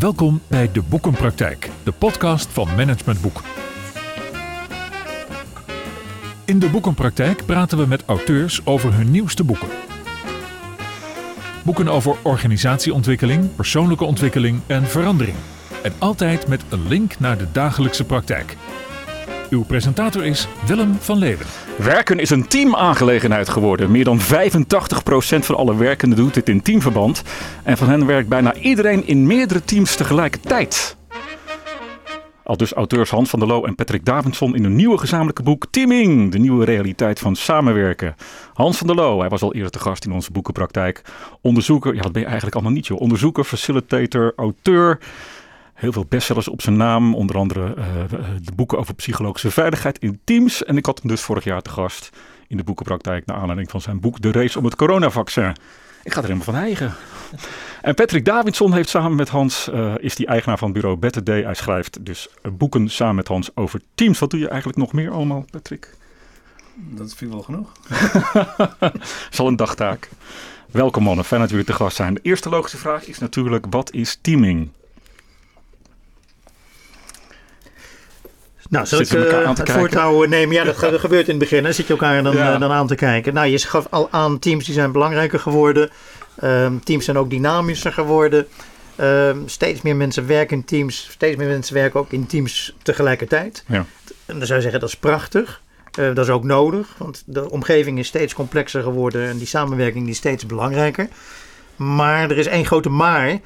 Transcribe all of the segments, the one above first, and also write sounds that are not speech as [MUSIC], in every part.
Welkom bij De Boekenpraktijk, de podcast van Management Boek. In De Boekenpraktijk praten we met auteurs over hun nieuwste boeken. Boeken over organisatieontwikkeling, persoonlijke ontwikkeling en verandering. En altijd met een link naar de dagelijkse praktijk. Uw presentator is Willem van Leeuwen. Werken is een teamaangelegenheid geworden. Meer dan 85% van alle werkenden doet dit in teamverband. En van hen werkt bijna iedereen in meerdere teams tegelijkertijd. Al dus auteurs Hans van der Loo en Patrick Davidson in hun nieuwe gezamenlijke boek Teaming, de nieuwe realiteit van samenwerken. Hans van der Loo, hij was al eerder te gast in onze boekenpraktijk. Onderzoeker, ja dat ben je eigenlijk allemaal niet joh. Onderzoeker, facilitator, auteur. Heel veel bestsellers op zijn naam, onder andere uh, de boeken over psychologische veiligheid in teams. En ik had hem dus vorig jaar te gast in de boekenpraktijk naar aanleiding van zijn boek De Race om het Coronavaccin. Ik ga er helemaal van eigen. En Patrick Davidson heeft samen met Hans, uh, is die eigenaar van bureau Better Day. Hij schrijft dus boeken samen met Hans over teams. Wat doe je eigenlijk nog meer allemaal, Patrick? Dat vind ik wel genoeg. [LAUGHS] Zal een dagtaak. Welkom mannen, fijn dat jullie te gast zijn. De eerste logische vraag is natuurlijk, wat is teaming? Nou, zal ik uh, het voortouw nemen? Ja, dat, [LAUGHS] gebeurt in het begin. Dan zit je elkaar dan, ja. uh, dan aan te kijken. Nou, je gaf al aan, teams die zijn belangrijker geworden. Um, teams zijn ook dynamischer geworden. Um, steeds meer mensen werken in teams. Steeds meer mensen werken ook in teams tegelijkertijd. Ja. En dan zou je zeggen, dat is prachtig. Uh, dat is ook nodig, want de omgeving is steeds complexer geworden en die samenwerking is steeds belangrijker. Maar er is één grote maar.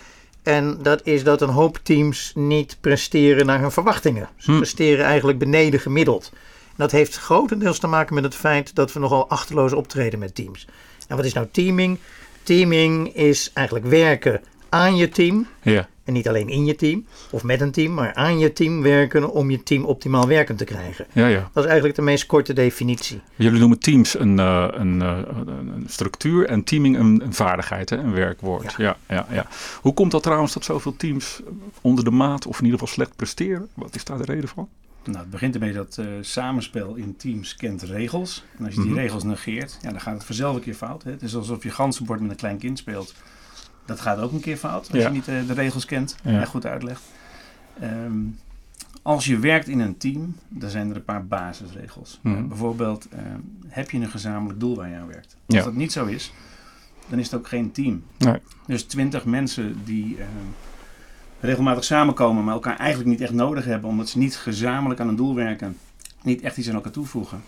En dat is dat een hoop teams niet presteren naar hun verwachtingen. Ze hm. presteren eigenlijk beneden gemiddeld. En dat heeft grotendeels te maken met het feit dat we nogal achterloos optreden met teams. En wat is nou teaming? Teaming is eigenlijk werken aan je team. Ja. En niet alleen in je team of met een team, maar aan je team werken om je team optimaal werkend te krijgen. Ja, ja. Dat is eigenlijk de meest korte definitie. Jullie noemen teams een, uh, een, uh, een, structuur en teaming een, een vaardigheid, hè? een werkwoord. Ja. Ja, ja, Hoe komt dat trouwens dat zoveel teams onder de maat of in ieder geval slecht presteren? Wat is daar de reden van? Nou, het begint ermee dat uh, samenspel in teams kent regels. En als je die mm -hmm. regels negeert, ja, dan gaat het vanzelf een keer fout. Hè? Het is alsof je ganzenbord met een klein kind speelt. Dat gaat ook een keer fout als ja. je niet uh, de regels kent ja. en goed uitlegt. Um, als je werkt in een team, dan zijn er een paar basisregels. Mm -hmm. uh, bijvoorbeeld, uh, heb je een gezamenlijk doel waar je aan werkt? Als ja. dat niet zo is, dan is het ook geen team. Nee. Dus twintig mensen die ehm, regelmatig samenkomen, maar elkaar eigenlijk niet echt nodig hebben, omdat ze niet gezamenlijk aan een doel werken, niet echt iets aan elkaar toevoegen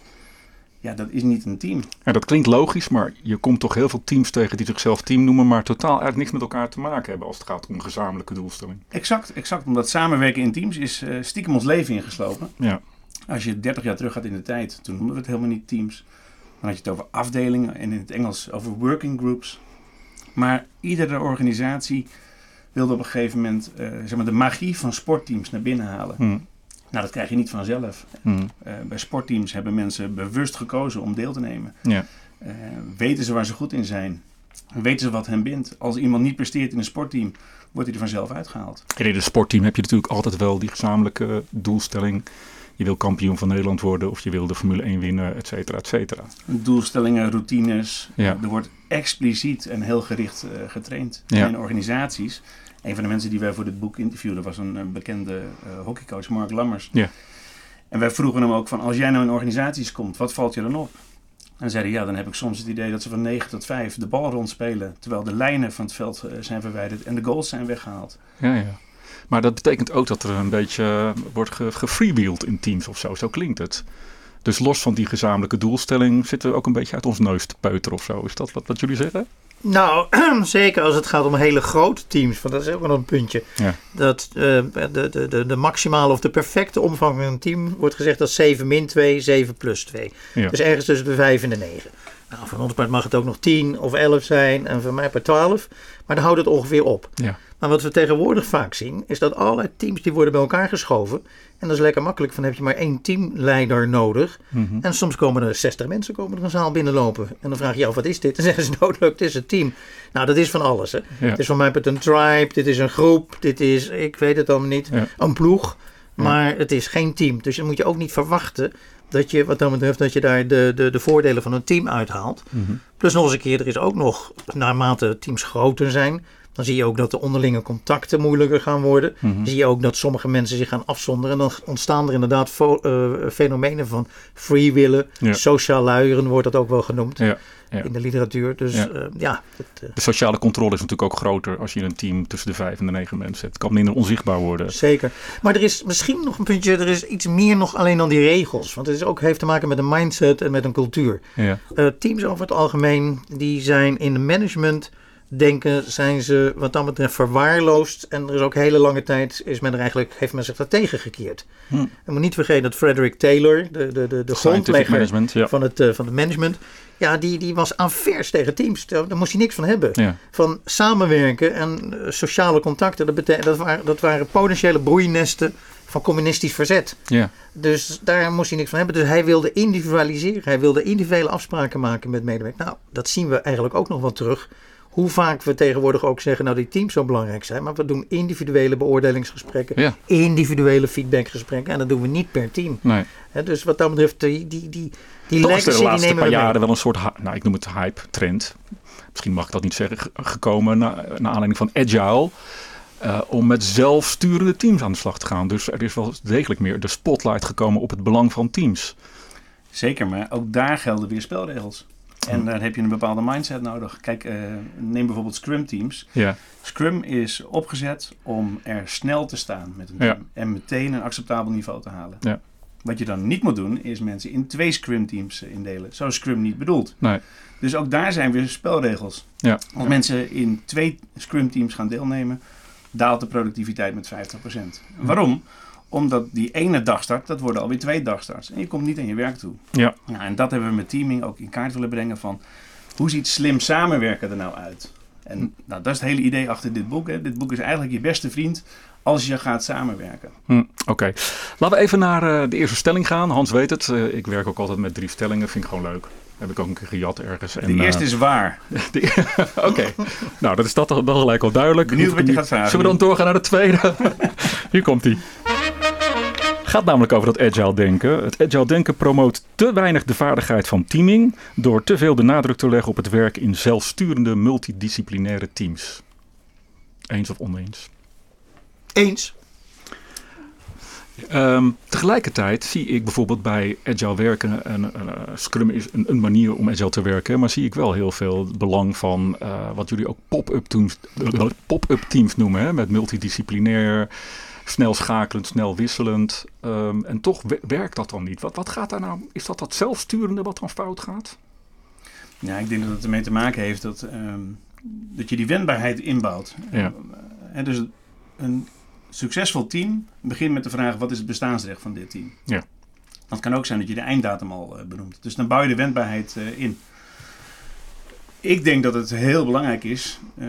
ja, dat is niet een team. Ja, dat klinkt logisch, maar je komt toch heel veel teams tegen die zichzelf team noemen, maar totaal eigenlijk niks met elkaar te maken hebben als het gaat om gezamenlijke doelstelling. Exact, exact. Omdat samenwerken in teams is uh, stiekem ons leven ingeslopen. Ja. Als je 30 jaar terug gaat in de tijd, toen noemden we het helemaal niet teams. Dan had je het over afdelingen en in het Engels over working groups. Maar iedere organisatie wilde op een gegeven moment uh, zeg maar de magie van sportteams naar binnen halen. Hmm. Nou, dat krijg je niet vanzelf. Hmm. Uh, bij sportteams hebben mensen bewust gekozen om deel te nemen. Ja. Uh, weten ze waar ze goed in zijn? Weten ze wat hen bindt? Als iemand niet presteert in een sportteam, wordt hij er vanzelf uitgehaald. In een sportteam heb je natuurlijk altijd wel die gezamenlijke doelstelling. Je wil kampioen van Nederland worden of je wil de Formule 1 winnen, et cetera, et cetera. Doelstellingen, routines. Ja. Er wordt expliciet en heel gericht uh, getraind ja. in organisaties. Een van de mensen die wij voor dit boek interviewden was een, een bekende uh, hockeycoach, Mark Lammers. Ja. En wij vroegen hem ook van, als jij nou in organisaties komt, wat valt je dan op? En zeiden ja, dan heb ik soms het idee dat ze van 9 tot 5 de bal rondspelen, terwijl de lijnen van het veld uh, zijn verwijderd en de goals zijn weggehaald. Ja, ja. Maar dat betekent ook dat er een beetje wordt ge gefreewheeld in teams of zo. Zo klinkt het. Dus los van die gezamenlijke doelstelling zitten we ook een beetje uit ons neus te peuteren of zo. Is dat wat, wat jullie zeggen? Nou, [CLEARS THROAT] zeker als het gaat om hele grote teams. Want dat is ook wel een puntje. Ja. Dat uh, de, de, de, de maximale of de perfecte omvang van een team wordt gezegd als 7 min 2, 7 plus 2. Ja. Dus ergens tussen de 5 en de 9. Nou, van ons part mag het ook nog 10 of 11 zijn en van mij per 12. Maar dan houdt het ongeveer op. Ja. Maar wat we tegenwoordig vaak zien, is dat allerlei teams die worden bij elkaar geschoven. En dat is lekker makkelijk, van heb je maar één teamleider nodig. Mm -hmm. En soms komen er 60 mensen komen er een zaal binnenlopen. En dan vraag je je af, wat is dit? Dan [LAUGHS] zeggen ze, doodleuk, het is een team. Nou, dat is van alles. Hè? Ja. Het is van mij een tribe, dit is een groep, dit is, ik weet het allemaal niet, ja. een ploeg. Maar ja. het is geen team. Dus dan moet je ook niet verwachten dat je wat dat betreft dat je daar de, de, de voordelen van een team uithaalt. Mm -hmm. Plus nog eens een keer, er is ook nog, naarmate teams groter zijn, Dan zie je ook dat de onderlinge contacten moeilijker gaan worden. Mhm. Dan zie je ook dat sommige mensen zich gaan afzonderen. En dan ontstaan er inderdaad eh, fenomenen van free willen. Ja. Sociaal luieren wordt dat ook wel genoemd Ja, ja. in de literatuur. Dus Ja. ja, ja het, eh, De sociale controle is natuurlijk ook groter als je een team tussen de vijf en de negen mensen zet. Het kan minder onzichtbaar worden. zeker. Maar er is misschien nog een puntje. Er is iets meer nog alleen dan die regels. Want het is ook, heeft te maken met een mindset en met een cultuur. Ja, Eh, teams over het algemeen, die zijn in de management denken, zijn ze wat dat betreft verwaarloosd. En er is ook hele lange tijd, is men er eigenlijk, heeft men zich daartegen gekeerd. Hm. Je moet niet vergeten dat Frederick Taylor, de, de, de, de grondlegger. Ja. van, het, eh, van het management, ja, die, die was aanvers tegen teams. Daar, daar moest hij niks van hebben. Ja. Van samenwerken en eh, sociale contacten, dat, dat, waren, dat waren potentiële broeinesten van communistisch verzet. Ja. Dus daar moest hij niks van hebben. Dus hij wilde individualiseren. Hij wilde individuele afspraken maken met medewerkers. Nou, dat zien we eigenlijk ook nog wel terug. Hoe vaak we tegenwoordig ook zeggen, nou die teams zo belangrijk zijn. Maar we doen individuele beoordelingsgesprekken. Ja. Individuele feedbackgesprekken. En dat doen we niet per team. Nee. Hè, dus wat dat betreft, die, die, die, die Toch is er de die laatste nemen paar we mee. jaren wel een soort, nou ik noem het hype-trend. Misschien mag ik dat niet zeggen, ge- gekomen na, naar aanleiding van Agile. eh, om met zelfsturende teams aan de slag te gaan. Dus er is wel degelijk meer de spotlight gekomen op het belang van teams. Zeker, maar ook daar gelden weer spelregels. En daar heb je een bepaalde mindset nodig. Kijk, eh, neem bijvoorbeeld Scrum teams. Ja, Scrum is opgezet om er snel te staan met een team. Ja. En meteen een acceptabel niveau te halen. Ja. Wat je dan niet moet doen, is mensen in twee Scrum teams eh, indelen. Zo is Scrum niet bedoeld. nee. Dus ook daar zijn weer spelregels. Ja. Als mensen in twee Scrum teams gaan deelnemen, daalt de productiviteit met 50%. Waarom? Omdat die ene dagstart, dat worden alweer twee dagstarts. En je komt niet aan je werk toe. Ja. En dat hebben we met teaming ook in kaart willen brengen van hoe ziet slim samenwerken er nou uit? En nou, dat is het hele idee achter dit boek. Hè. Dit boek is eigenlijk je beste vriend als je gaat samenwerken. Hm, Oké, laten we even naar eh, de eerste stelling gaan. Hans weet het, eh, ik werk ook altijd met drie stellingen, vind ik gewoon leuk. Heb ik ook een keer gejat ergens. En, De eerste eh, is waar. [LAUGHS] de- [LAUGHS] Oké, nou dat is dat toch wel gelijk al duidelijk. Benieuwd wat je gaat vragen. Zullen we dan doorgaan naar de tweede? [LAUGHS] Hier komt hij. Gaat namelijk over dat agile denken. Het agile denken promoot te weinig de vaardigheid van teaming door te veel de nadruk te leggen op het werk in zelfsturende multidisciplinaire teams. Eens of oneens? Eens. Ehm, tegelijkertijd zie ik bijvoorbeeld bij agile werken, en eh, Scrum is een, een manier om agile te werken, maar zie ik wel heel veel belang van eh, wat jullie ook pop-up teams, pop-up teams noemen, hè, met multidisciplinair, snel schakelend, snel wisselend. Ehm, en toch we- werkt dat dan niet. Wat, wat gaat daar nou? Is dat dat zelfsturende wat dan fout gaat? Ja, ik denk dat het ermee te maken heeft dat, ehm, dat je die wendbaarheid inbouwt. Ja. En dus een succesvol team begint met de vraag: wat is het bestaansrecht van dit team? Ja. Dat kan ook zijn dat je de einddatum al eh, benoemt. Dus dan bouw je de wendbaarheid eh, in. Ik denk dat het heel belangrijk is eh,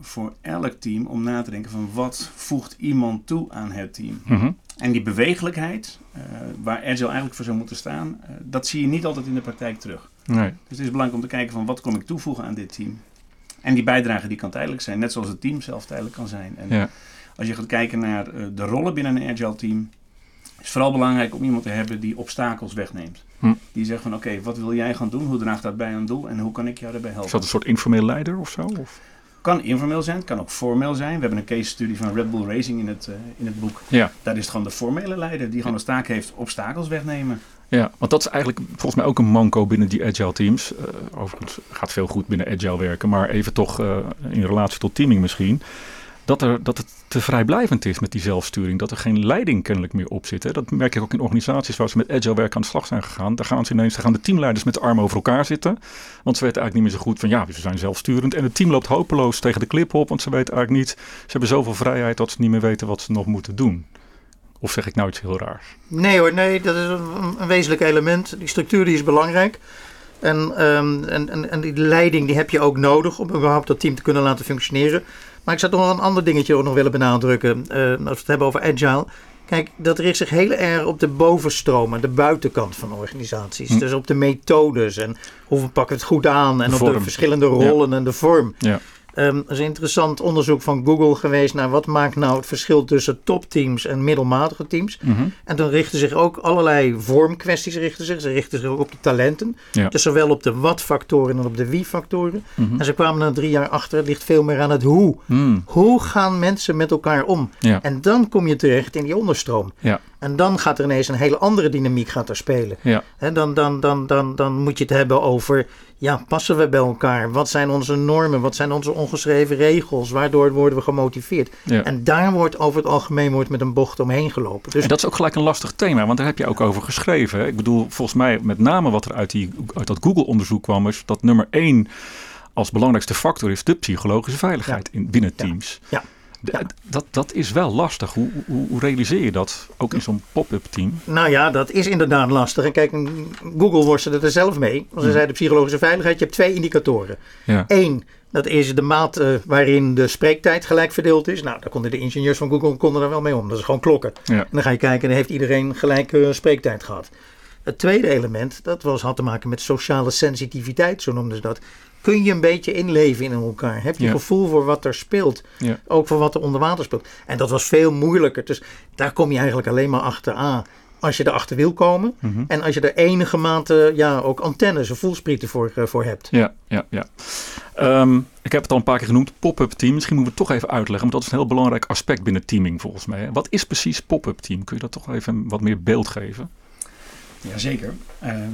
voor elk team om na te denken van wat voegt iemand toe aan het team. Mhm. En die bewegelijkheid, eh, waar Agile eigenlijk voor zou moeten staan, eh, dat zie je niet altijd in de praktijk terug. Nee. Dus het is belangrijk om te kijken van wat kom ik toevoegen aan dit team. En die bijdrage die kan tijdelijk zijn, net zoals het team zelf tijdelijk kan zijn. En Ja. als je gaat kijken naar de rollen binnen een agile team, is het vooral belangrijk om iemand te hebben die obstakels wegneemt. Hm. Die zegt van oké, wat wil jij gaan doen? Hoe draagt dat bij aan een doel? En hoe kan ik jou daarbij Is helpen? dat een soort informeel leider of zo? Of? Kan informeel zijn, kan ook formeel zijn. We hebben een case studie van Red Bull Racing in het, eh, in het boek. Ja. Daar is het gewoon de formele leider die gewoon als taak heeft obstakels wegnemen. Ja, want dat is eigenlijk volgens mij ook een manco binnen die agile teams. Eh, overigens gaat veel goed binnen agile werken, maar even toch eh, in relatie tot teaming misschien. Dat, er, dat het te vrijblijvend is met die zelfsturing. Dat er geen leiding kennelijk meer op zit. Hè. Dat merk ik ook in organisaties waar ze met agile werk aan de slag zijn gegaan. Daar gaan ze ineens, daar gaan de teamleiders met de armen over elkaar zitten. Want ze weten eigenlijk niet meer zo goed van ja, we zijn zelfsturend. En het team loopt hopeloos tegen de klip op. Want ze weten eigenlijk niet, ze hebben zoveel vrijheid dat ze niet meer weten wat ze nog moeten doen. Of zeg ik nou iets heel raars? Nee hoor, nee, dat is een, een wezenlijk element. Die structuur die is belangrijk. En, ehm, en, en, en die leiding die heb je ook nodig om überhaupt dat team te kunnen laten functioneren. Maar ik zou toch nog een ander dingetje ook nog willen benadrukken. eh, als we het hebben over agile. Kijk, dat richt zich heel erg op de bovenstroom en de buitenkant van organisaties. Hm. Dus op de methodes en hoe we pakken het goed aan. En De op de verschillende rollen en de vorm. Ja. Um, er is een interessant onderzoek van Google geweest naar wat maakt nou het verschil tussen topteams en middelmatige teams. Mhm. En dan richten zich ook allerlei vormkwesties richten zich. Ze richten zich ook op de talenten. Ja. Dus zowel op de wat-factoren en op de wie-factoren. Mhm. En ze kwamen na drie jaar achter, het ligt veel meer aan het hoe. Mm. Hoe gaan mensen met elkaar om? Ja. En dan kom je terecht in die onderstroom. Ja. En dan gaat er ineens een hele andere dynamiek gaat er spelen. Ja. Dan, dan, dan, dan, dan moet je het hebben over, ja, passen we bij elkaar? Wat zijn onze normen? Wat zijn onze ongeschreven regels? Waardoor worden we gemotiveerd? Ja. En daar wordt over het algemeen wordt met een bocht omheen gelopen. Dus En dat is ook gelijk een lastig thema, want daar heb je ook over geschreven. hè. Ik bedoel, volgens mij met name wat er uit, die, uit dat Google-onderzoek kwam, is dat nummer één als belangrijkste factor is de psychologische veiligheid in, binnen teams. Ja. Ja. Dat, dat is wel lastig. Hoe, hoe, hoe realiseer je dat? Ook in zo'n pop-up team. Nou ja, dat is inderdaad lastig. En kijk, Google worstelde er zelf mee. Want ze Hmm. zeiden psychologische veiligheid, je hebt twee indicatoren. Ja. Eén, dat is de mate waarin de spreektijd gelijk verdeeld is. Nou, daar konden de ingenieurs van Google konden daar wel mee om. Dat is gewoon klokken. Ja. En dan ga je kijken, en heeft iedereen gelijke spreektijd gehad. Het tweede element, dat was, had te maken met sociale sensitiviteit, zo noemden ze dat. Kun je een beetje inleven in elkaar? Heb je Ja. gevoel voor wat er speelt? Ja. Ook voor wat er onder water speelt. En dat was veel moeilijker. Dus daar kom je eigenlijk alleen maar achter aan. Als je erachter wil komen. Mhm. En als je er enige mate ja, ook antennes of voelsprieten voor, eh, voor hebt. Ja, ja, ja. Ehm, ik heb het al een paar keer genoemd, pop-up team. Misschien moeten we het toch even uitleggen, want dat is een heel belangrijk aspect binnen teaming volgens mij. Wat is precies pop-up team? Kun je dat toch even wat meer beeld geven? Jazeker. Ehm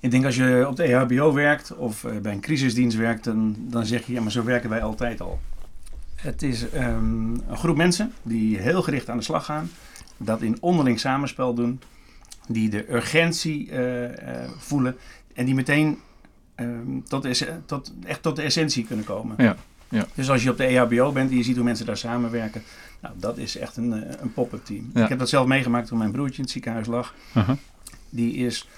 ik denk als je op de EHBO werkt of eh, bij een crisisdienst werkt, dan, dan zeg je ja, maar zo werken wij altijd al. Het is ehm, een groep mensen die heel gericht aan de slag gaan, dat in onderling samenspel doen, die de urgentie eh, eh, voelen en die meteen ehm, tot, de esse- tot, echt tot de essentie kunnen komen. Ja, ja. Dus als je op de EHBO bent en je ziet hoe mensen daar samenwerken, nou, dat is echt een, een pop-up team. Ja. Ik heb dat zelf meegemaakt toen mijn broertje in het ziekenhuis lag. Uh-huh. Die is,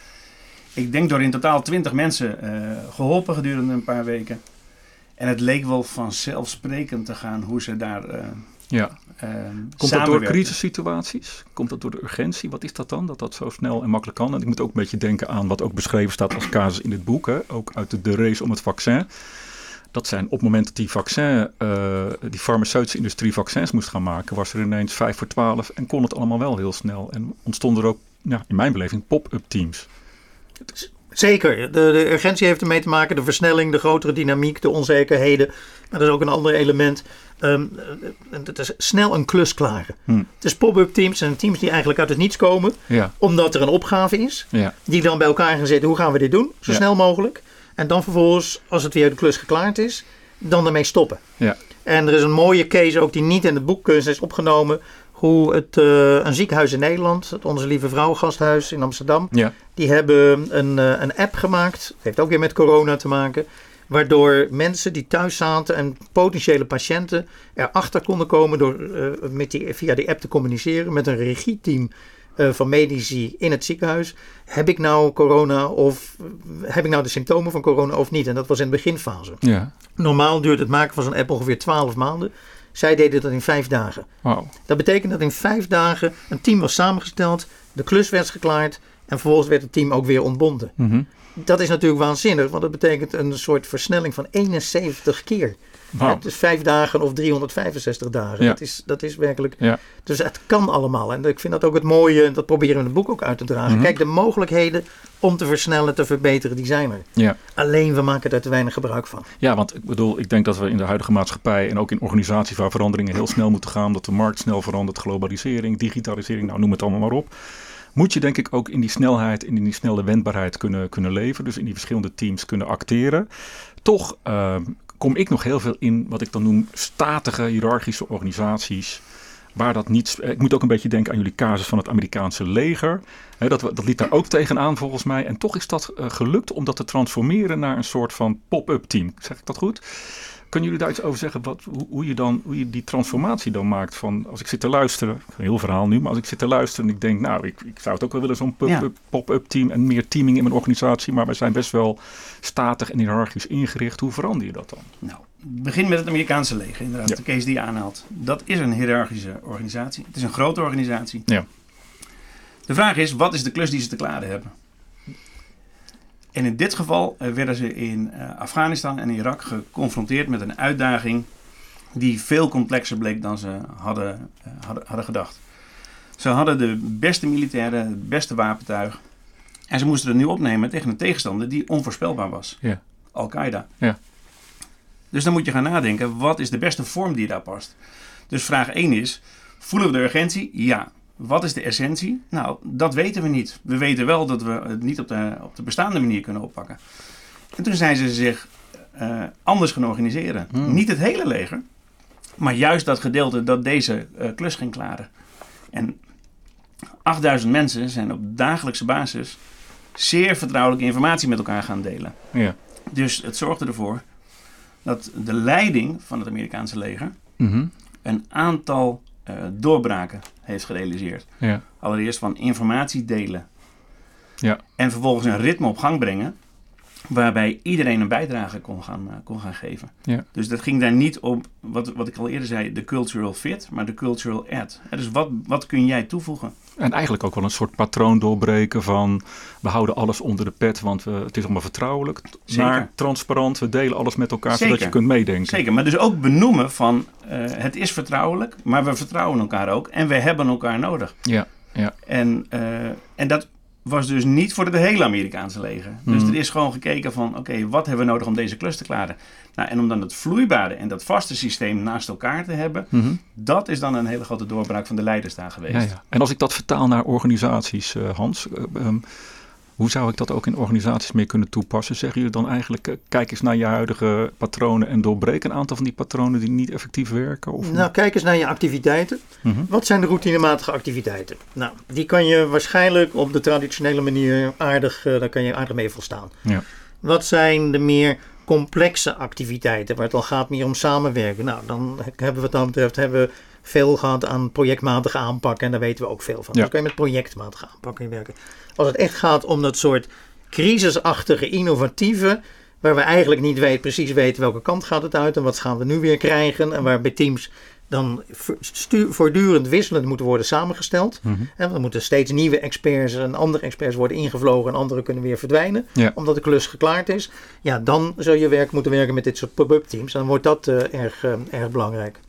ik denk door in totaal 20 mensen eh, geholpen gedurende een paar weken. En het leek wel vanzelfsprekend te gaan hoe ze daar eh Ja. eh, Komt dat door crisissituaties? Komt dat door de urgentie? Wat is dat dan? Dat dat zo snel en makkelijk kan? En ik moet ook een beetje denken aan wat ook beschreven staat als casus in het boek. Hè? Ook uit de, de race om het vaccin. Dat zijn op het moment dat die vaccin, die farmaceutische industrie vaccins moest gaan maken, was er ineens 5 voor 12 en kon het allemaal wel heel snel. En ontstonden er ook, ja, in mijn beleving, pop-up teams. Zeker, de, de urgentie heeft ermee te maken, de versnelling, de grotere dynamiek, de onzekerheden. Maar dat is ook een ander element. Eh, het is snel een klus klaren. Hm. Het is pop-up teams en teams die eigenlijk uit het niets komen, Ja, omdat er een opgave is. ja, Die dan bij elkaar gaan zitten, hoe gaan we dit doen? Zo Ja. snel mogelijk. En dan vervolgens, als het weer de klus geklaard is, dan ermee stoppen. ja. En er is een mooie case ook die niet in het boek is opgenomen. Hoe het, eh, een ziekenhuis in Nederland, het Onze Lieve Vrouw Gasthuis in Amsterdam, ja. die hebben een, eh, een app gemaakt. Heeft ook weer met corona te maken. Waardoor mensen die thuis zaten en potentiële patiënten erachter konden komen door eh, met die, via die app te communiceren met een regieteam van medici in het ziekenhuis. Heb ik nou corona of heb ik nou de symptomen van corona of niet? En dat was in de beginfase. ja. Normaal duurt het maken van zo'n app ongeveer 12 maanden. Zij deden dat in vijf dagen. Dat betekent dat in vijf dagen een team was samengesteld, de klus werd geklaard en vervolgens werd het team ook weer ontbonden. Mhm. Dat is natuurlijk waanzinnig, want dat betekent een soort versnelling van 71 keer. Wauw. Het is vijf dagen of 365 dagen. Ja. Dat, is, dat is werkelijk. Ja. Dus het kan allemaal. En ik vind dat ook het mooie, dat proberen we in het boek ook uit te dragen. Mhm. Kijk, de mogelijkheden om te versnellen, te verbeteren, die zijn er. Ja. Alleen we maken er te weinig gebruik van. Ja, want ik bedoel, ik denk dat we in de huidige maatschappij en ook in organisaties waar veranderingen heel snel moeten gaan, dat de markt snel verandert, globalisering, digitalisering, nou noem het allemaal maar op. Moet je denk ik ook in die snelheid en in die snelle wendbaarheid kunnen, kunnen leven, dus in die verschillende teams kunnen acteren. Toch eh, kom ik nog heel veel in wat ik dan noem statige hiërarchische organisaties. Waar dat niet. Ik moet ook een beetje denken aan jullie casus van het Amerikaanse leger. Dat, dat daar ook tegenaan volgens mij. En toch is dat eh, gelukt om dat te transformeren naar een soort van pop-up team. Zeg ik dat goed? Kunnen jullie daar iets over zeggen? Wat, hoe, hoe, je dan, hoe je die transformatie dan maakt? Van als ik zit te luisteren, een heel verhaal nu, maar als ik zit te luisteren en ik denk, nou, ik, ik zou het ook wel willen, zo'n pop-up pop-up team en meer teaming in mijn organisatie, maar wij zijn best wel statig en hiërarchisch ingericht. Hoe verander je dat dan? Nou, begin met het Amerikaanse leger, inderdaad, Ja. de case die je aanhaalt. Dat is een hiërarchische organisatie. Het is een grote organisatie. Ja. De vraag is, wat is de klus die ze te klaren hebben? En in dit geval werden ze in Afghanistan en Irak geconfronteerd met een uitdaging die veel complexer bleek dan ze hadden, hadden, hadden gedacht. Ze hadden de beste militairen, het beste wapentuig. En ze moesten het nu opnemen tegen een tegenstander die onvoorspelbaar was. Ja. Al-Qaeda. Ja. Dus dan moet je gaan nadenken, wat is de beste vorm die daar past? Dus vraag 1 is, voelen we de urgentie? Ja. Wat is de essentie? Nou, dat weten we niet. We weten wel dat we het niet op de, op de bestaande manier kunnen oppakken. En toen zijn ze zich uh, anders gaan organiseren. Hmm. Niet het hele leger, maar juist dat gedeelte dat deze uh, klus ging klaren. En 8000 mensen zijn op dagelijkse basis zeer vertrouwelijke informatie met elkaar gaan delen. Ja. Dus het zorgde ervoor dat de leiding van het Amerikaanse leger mhm. een aantal uh, doorbraken heeft gerealiseerd. Ja. Allereerst van informatie delen. Ja. En vervolgens een ritme op gang brengen waarbij iedereen een bijdrage kon gaan, uh, kon gaan geven. Ja. Dus dat ging daar niet om, wat, wat ik al eerder zei, de cultural fit, maar de cultural add. dus wat, wat kun jij toevoegen? En eigenlijk ook wel een soort patroon doorbreken van we houden alles onder de pet, want we, het is allemaal vertrouwelijk. Zeker. Maar transparant, we delen alles met elkaar zodat je kunt meedenken. Zeker, maar dus ook benoemen van uh, het is vertrouwelijk, maar we vertrouwen elkaar ook en we hebben elkaar nodig. Ja, ja. En, uh, en dat was dus niet voor het hele Amerikaanse leger. Dus Mhm. er is gewoon gekeken van, oké, wat hebben we nodig om deze klus te klaren? Nou, en om dan het vloeibare en dat vaste systeem naast elkaar te hebben, Mhm. dat is dan een hele grote doorbraak van de leiders daar geweest. Ja, ja. En als ik dat vertaal naar organisaties, uh, Hans, uh, um, hoe zou ik dat ook in organisaties meer kunnen toepassen? Zeggen jullie dan eigenlijk, uh, kijk eens naar je huidige patronen en doorbreek een aantal van die patronen die niet effectief werken? Of nou, kijk eens naar je activiteiten. Mm -hmm. Wat zijn de routinematige activiteiten? Nou, die kan je waarschijnlijk op de traditionele manier aardig, daar kan je aardig mee volstaan. Ja. Wat zijn de meer complexe activiteiten waar het al gaat meer om samenwerken? Nou, dan hebben we wat dat betreft hebben we veel gehad aan projectmatige aanpak en daar weten we ook veel van. Ja. Dus kan je met projectmatige aanpak werken. Als het echt gaat om dat soort crisisachtige, innovatieve, waar we eigenlijk niet weet, precies weten welke kant gaat het uit en wat gaan we nu weer krijgen en waar bij teams dan voortdurend wisselend moeten worden samengesteld. Mm -hmm. En er moeten steeds nieuwe experts en andere experts worden ingevlogen en andere kunnen weer verdwijnen, ja. omdat de klus geklaard is. Ja, dan zul je werk moeten werken met dit soort pop-up teams. Dan wordt dat uh, erg, uh, erg belangrijk.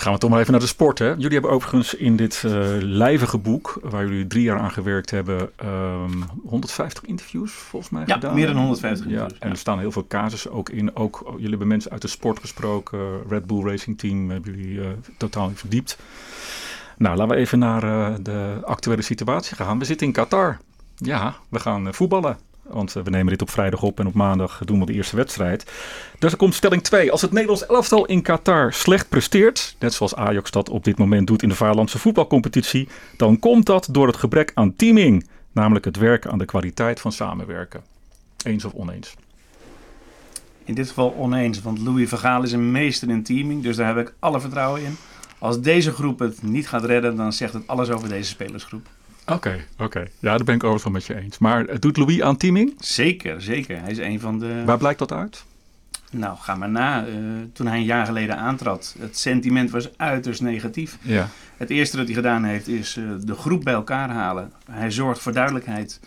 Gaan we toch maar even naar de sport. Hè? Jullie hebben overigens in dit uh, lijvige boek, waar jullie drie jaar aan gewerkt hebben, um, 150 interviews volgens mij ja, gedaan. meer dan 150 ja, interviews. En er staan heel veel casussen ook in. Ook, jullie hebben mensen uit de sport gesproken. Red Bull Racing Team hebben jullie uh, totaal verdiept. Nou, laten we even naar uh, de actuele situatie gaan. We zitten in Qatar. Ja, we gaan voetballen. Want we nemen dit op vrijdag op en op maandag doen we de eerste wedstrijd. Dus er komt stelling 2. Als het Nederlands elftal in Qatar slecht presteert, net zoals Ajax dat op dit moment doet in de Vaarlandse voetbalcompetitie, dan komt dat door het gebrek aan teaming. Namelijk het werken aan de kwaliteit van samenwerken. Eens of oneens? In dit geval oneens, want Louis Vergaal is een meester in teaming, dus daar heb ik alle vertrouwen in. Als deze groep het niet gaat redden, dan zegt het alles over deze spelersgroep. Oké, okay, oké. Okay. Ja, daar ben ik overigens wel met je eens. Maar doet Louis aan teaming? Zeker, zeker. Hij is een van de... Waar blijkt dat uit? Nou, ga maar na. Uh, toen hij een jaar geleden aantrad, het sentiment was uiterst negatief. Ja. Het eerste dat hij gedaan heeft is uh, de groep bij elkaar halen. Hij zorgt voor duidelijkheid.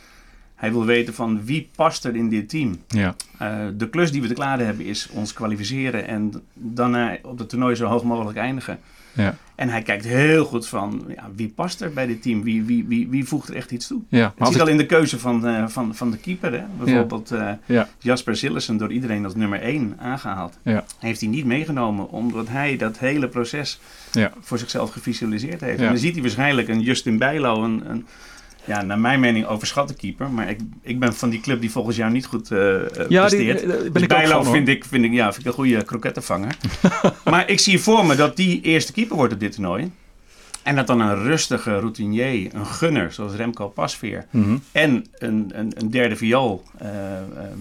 Hij wil weten van wie past er in dit team. Ja. Uh, de klus die we te klaren hebben is ons kwalificeren en dan op het toernooi zo hoog mogelijk eindigen. Ja. En hij kijkt heel goed van ja, wie past er bij dit team, wie, wie, wie, wie voegt er echt iets toe. Ja, het zit al in de keuze van, uh, van, van de keeper. Hè? Bijvoorbeeld uh, ja. Jasper Sillissen door iedereen als nummer 1 aangehaald. Heeft hij niet meegenomen omdat hij dat hele proces ja. voor zichzelf gevisualiseerd heeft. En dan ziet hij waarschijnlijk een Justin Bijlo, een, een ja, naar mijn mening overschatte keeper. Maar ik, ik ben van die club die volgens jou niet goed uh, ja, presteert. Die, ben dus ik Bijlo van, vind, ik, vind, ik, ja, vind ik een goede krokettenvanger. [LAUGHS] maar ik zie voor me dat die eerste keeper wordt op dit toernooi. En dat dan een rustige routinier, een gunner zoals Remco Pasveer. Mm -hmm. En een, een, een, derde viool, uh, uh,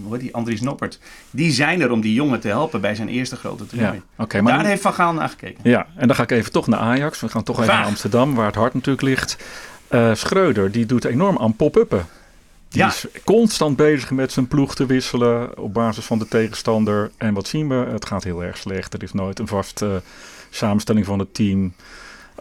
hoe heet die, Andries Noppert. Die zijn er om die jongen te helpen bij zijn eerste grote toernooi. Ja, okay, maar Daar heeft Van Gaal naar gekeken. Ja, en dan ga ik even toch naar Ajax. We gaan toch even Vaag. naar Amsterdam, waar het hart natuurlijk ligt. Uh, Schreuder, die doet enorm aan pop-uppen. Die ja. is constant bezig met zijn ploeg te wisselen op basis van de tegenstander. En wat zien we? Het gaat heel erg slecht. Er is nooit een vaste samenstelling van het team.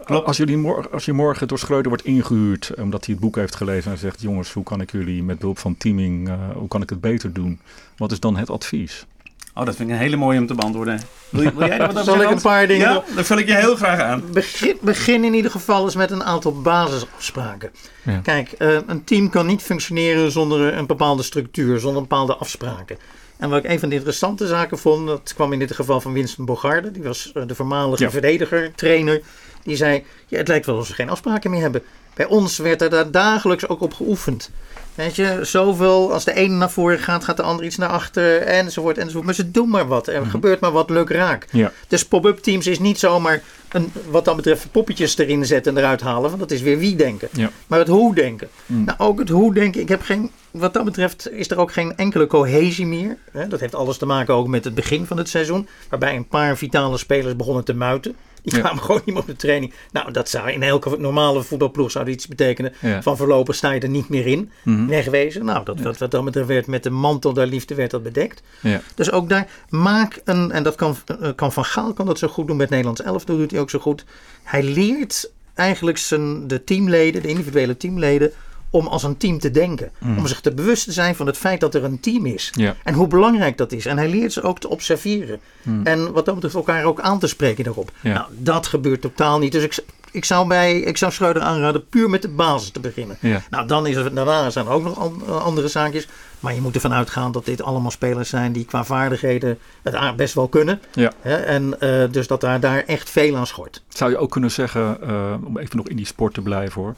Klopt. Als, jullie morgen, als je morgen door Schreuder wordt ingehuurd omdat hij het boek heeft gelezen en zegt: Jongens, hoe kan ik jullie met behulp van teaming, uh, hoe kan ik het beter doen? Wat is dan het advies? Oh, dat vind ik een hele mooie om te beantwoorden. Wil, wil jij wat [LAUGHS] Zal ik een paar dingen Ja, dat vul ik je heel graag aan. Begin, begin in ieder geval eens met een aantal basisafspraken. Ja. Kijk, uh, een team kan niet functioneren zonder een bepaalde structuur, zonder bepaalde afspraken. En wat ik een van de interessante zaken vond, dat kwam in dit geval van Winston Bogarde. Die was de voormalige ja. verdediger, trainer. Die zei, ja, het lijkt wel alsof ze geen afspraken meer hebben. Bij ons werd er daar dagelijks ook op geoefend. Weet je, zoveel als de ene naar voren gaat, gaat de ander iets naar achter, enzovoort, enzovoort. Maar ze doen maar wat. Er mm gebeurt maar wat leuk raak. Ja. Dus pop-up teams is niet zomaar, een, wat dat betreft, poppetjes erin zetten en eruit halen. Want dat is weer wie denken. Ja. Maar het hoe denken. Mm. Nou, ook het hoe denken. Ik heb geen, wat dat betreft is er ook geen enkele cohesie meer. Dat heeft alles te maken ook met het begin van het seizoen. Waarbij een paar vitale spelers begonnen te muiten. Die kwamen gewoon niet meer op de training. Nou, dat zou in elke normale voetbalploeg zou iets betekenen. Van voorlopig sta je er niet meer in. Mm Wegwezen. Nou, dat, wat, wat dan betreft werd met de mantel der liefde werd dat bedekt. Ja. Dus ook daar, maak een, en dat kan, kan Van Gaal kan dat zo goed doen met Nederlands 11, dat doet hij ook zo goed. Hij leert eigenlijk zijn, de teamleden, de individuele teamleden, om als een team te denken. Mm. Om zich te bewust te zijn van het feit dat er een team is. Ja. En hoe belangrijk dat is. En hij leert ze ook te observeren. Mm. En wat dat betreft elkaar ook aan te spreken daarop. Ja. Nou, dat gebeurt totaal niet. Dus ik, ik zou, bij, ik zou Schreuder aanraden puur met de basis te beginnen. Ja. Nou, dan is er, daarna zijn er ook nog an- andere zaakjes. Maar je moet ervan uitgaan dat dit allemaal spelers zijn die qua vaardigheden het best wel kunnen. Ja. Hè? En uh, dus dat daar, daar echt veel aan schort. Zou je ook kunnen zeggen, uh, om even nog in die sport te blijven hoor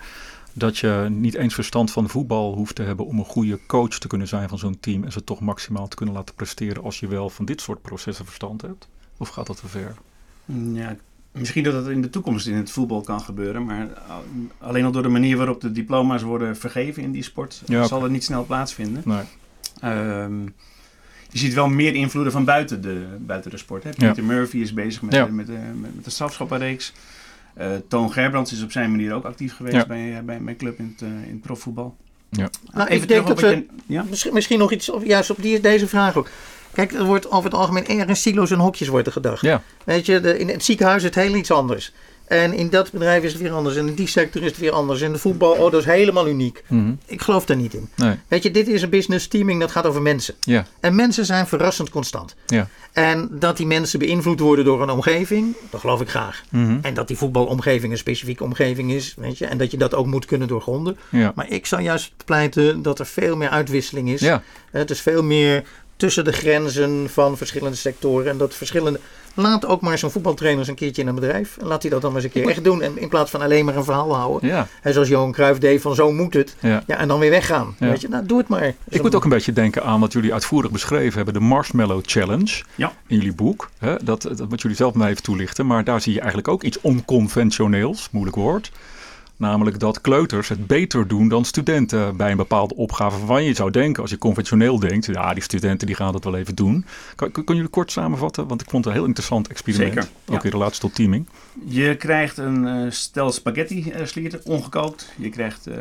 dat je niet eens verstand van voetbal hoeft te hebben om een goede coach te kunnen zijn van zo'n team en ze toch maximaal te kunnen laten presteren als je wel van dit soort processen verstand hebt? Of gaat dat te ver? Ja, misschien dat het in de toekomst in het voetbal kan gebeuren, maar alleen al door de manier waarop de diploma's worden vergeven in die sport ja, zal het niet snel plaatsvinden. Nee. Um, je ziet wel meer invloeden van buiten de, buiten de sport. Hè? Peter ja. Murphy is bezig met, ja. met, met, met, met de. Uh, Toon Gerbrands is op zijn manier ook actief geweest ja. bij, bij mijn club in het, uh, in het profvoetbal. Ja. Nou, even ik denk dat we, je, ja? misschien, misschien nog iets, of juist op die, deze vraag ook. Kijk, er wordt over het algemeen erg in silo's en hokjes wordt er gedacht. Ja. Weet je, de, in het ziekenhuis is het heel iets anders. En in dat bedrijf is het weer anders. En in die sector is het weer anders. In de voetbal, oh, dat is helemaal uniek. Mm -hmm. Ik geloof daar niet in. Nee. Weet je, dit is een business teaming dat gaat over mensen. Ja. En mensen zijn verrassend constant. Ja. En dat die mensen beïnvloed worden door een omgeving, dat geloof ik graag. Mm -hmm. En dat die voetbalomgeving een specifieke omgeving is, weet je. En dat je dat ook moet kunnen doorgronden. Ja. Maar ik zou juist pleiten dat er veel meer uitwisseling is. Ja. Het is veel meer tussen de grenzen van verschillende sectoren. En dat verschillende. Laat ook maar zo'n voetbaltrainer eens een keertje in een bedrijf. En laat hij dat dan maar eens een keer echt doen. En in plaats van alleen maar een verhaal houden. Ja. En zoals Johan Cruijff deed van zo moet het. Ja. ja en dan weer weggaan. Ja. Weet je, nou doe het maar. Ik moet ook een beetje denken aan wat jullie uitvoerig beschreven hebben. De Marshmallow Challenge ja. in jullie boek. Hè? Dat, dat moet jullie zelf maar even toelichten. Maar daar zie je eigenlijk ook iets onconventioneels. Moeilijk woord. Namelijk dat kleuters het beter doen dan studenten bij een bepaalde opgave. Waarvan je zou denken, als je conventioneel denkt, ja, die studenten die gaan dat wel even doen. Kan, kunnen jullie kort samenvatten? Want ik vond het een heel interessant experiment. Zeker, ook in relatie tot teaming. Je krijgt een uh, stel spaghetti uh, slierten, ongekookt. Je krijgt uh,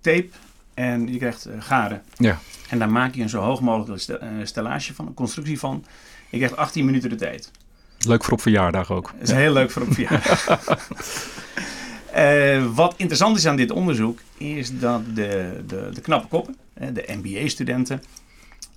tape en je krijgt garen. Ja. En daar maak je een zo hoog mogelijke stellage van, een constructie van. Je krijgt 18 minuten de tijd. Leuk voor op verjaardag ook. Dat is ja. heel leuk voor op verjaardag. [LAUGHS] Uh, wat interessant is aan dit onderzoek is dat de, de, de knappe koppen, de MBA-studenten,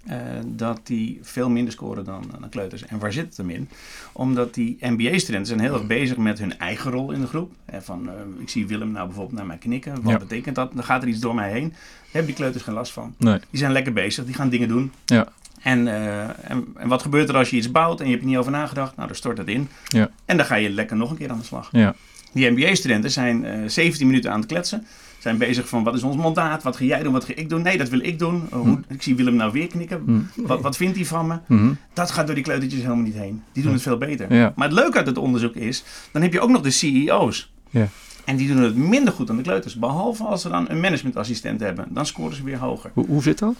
uh, dat die veel minder scoren dan, dan kleuters. En waar zit het hem in? Omdat die MBA-studenten zijn heel erg bezig met hun eigen rol in de groep. Hè, van, uh, ik zie Willem nou bijvoorbeeld naar mij knikken. Wat ja. betekent dat? Dan gaat er iets door mij heen. Daar hebben die kleuters geen last van. Nee. Die zijn lekker bezig, die gaan dingen doen. Ja. En, uh, en, en, wat gebeurt er als je iets bouwt en je hebt er niet over nagedacht? Nou, dan stort dat in. Ja. En dan ga je lekker nog een keer aan de slag. Ja. Die MBA-studenten zijn uh, 17 minuten aan het kletsen. Zijn bezig van wat is ons mandaat? Wat ga jij doen? Wat ga ik doen? Nee, dat wil ik doen. Uh, hoe, ik zie Willem nou weer knikken. Mm. Wat, wat vindt hij van me? Mm. Dat gaat door die kleutertjes helemaal niet heen. Die doen het veel beter. Ja. Maar het leuke uit het onderzoek is, dan heb je ook nog de CEO's. Ja. En die doen het minder goed dan de kleuters. Behalve als ze dan een managementassistent hebben. Dan scoren ze weer hoger. Hoe, hoe zit dat?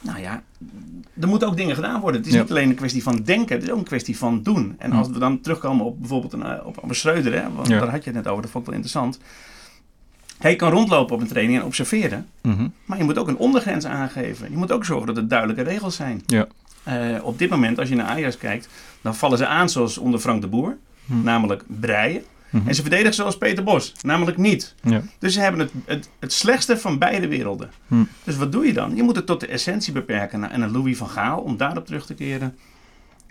Nou ja, er moeten ook dingen gedaan worden. Het is Ja. niet alleen een kwestie van denken, het is ook een kwestie van doen. En als we dan terugkomen op bijvoorbeeld een, eh, op, Schreuder, hè, want Ja. daar had je het net over, dat vond ik wel interessant. Hij kan rondlopen op een training en observeren, Mhm. maar je moet ook een ondergrens aangeven. Je moet ook zorgen dat er duidelijke regels zijn. Ja. Eh, op dit moment, als je naar Ajax kijkt, dan vallen ze aan zoals onder Frank de Boer, Hm. namelijk breien. Mhm. En ze verdedigen zoals Peter Bos, namelijk niet. Ja. Dus ze hebben het, het, het slechtste van beide werelden. Hm. Dus wat doe je dan? Je moet het tot de essentie beperken. Nou, en een Louis van Gaal, om daarop terug te keren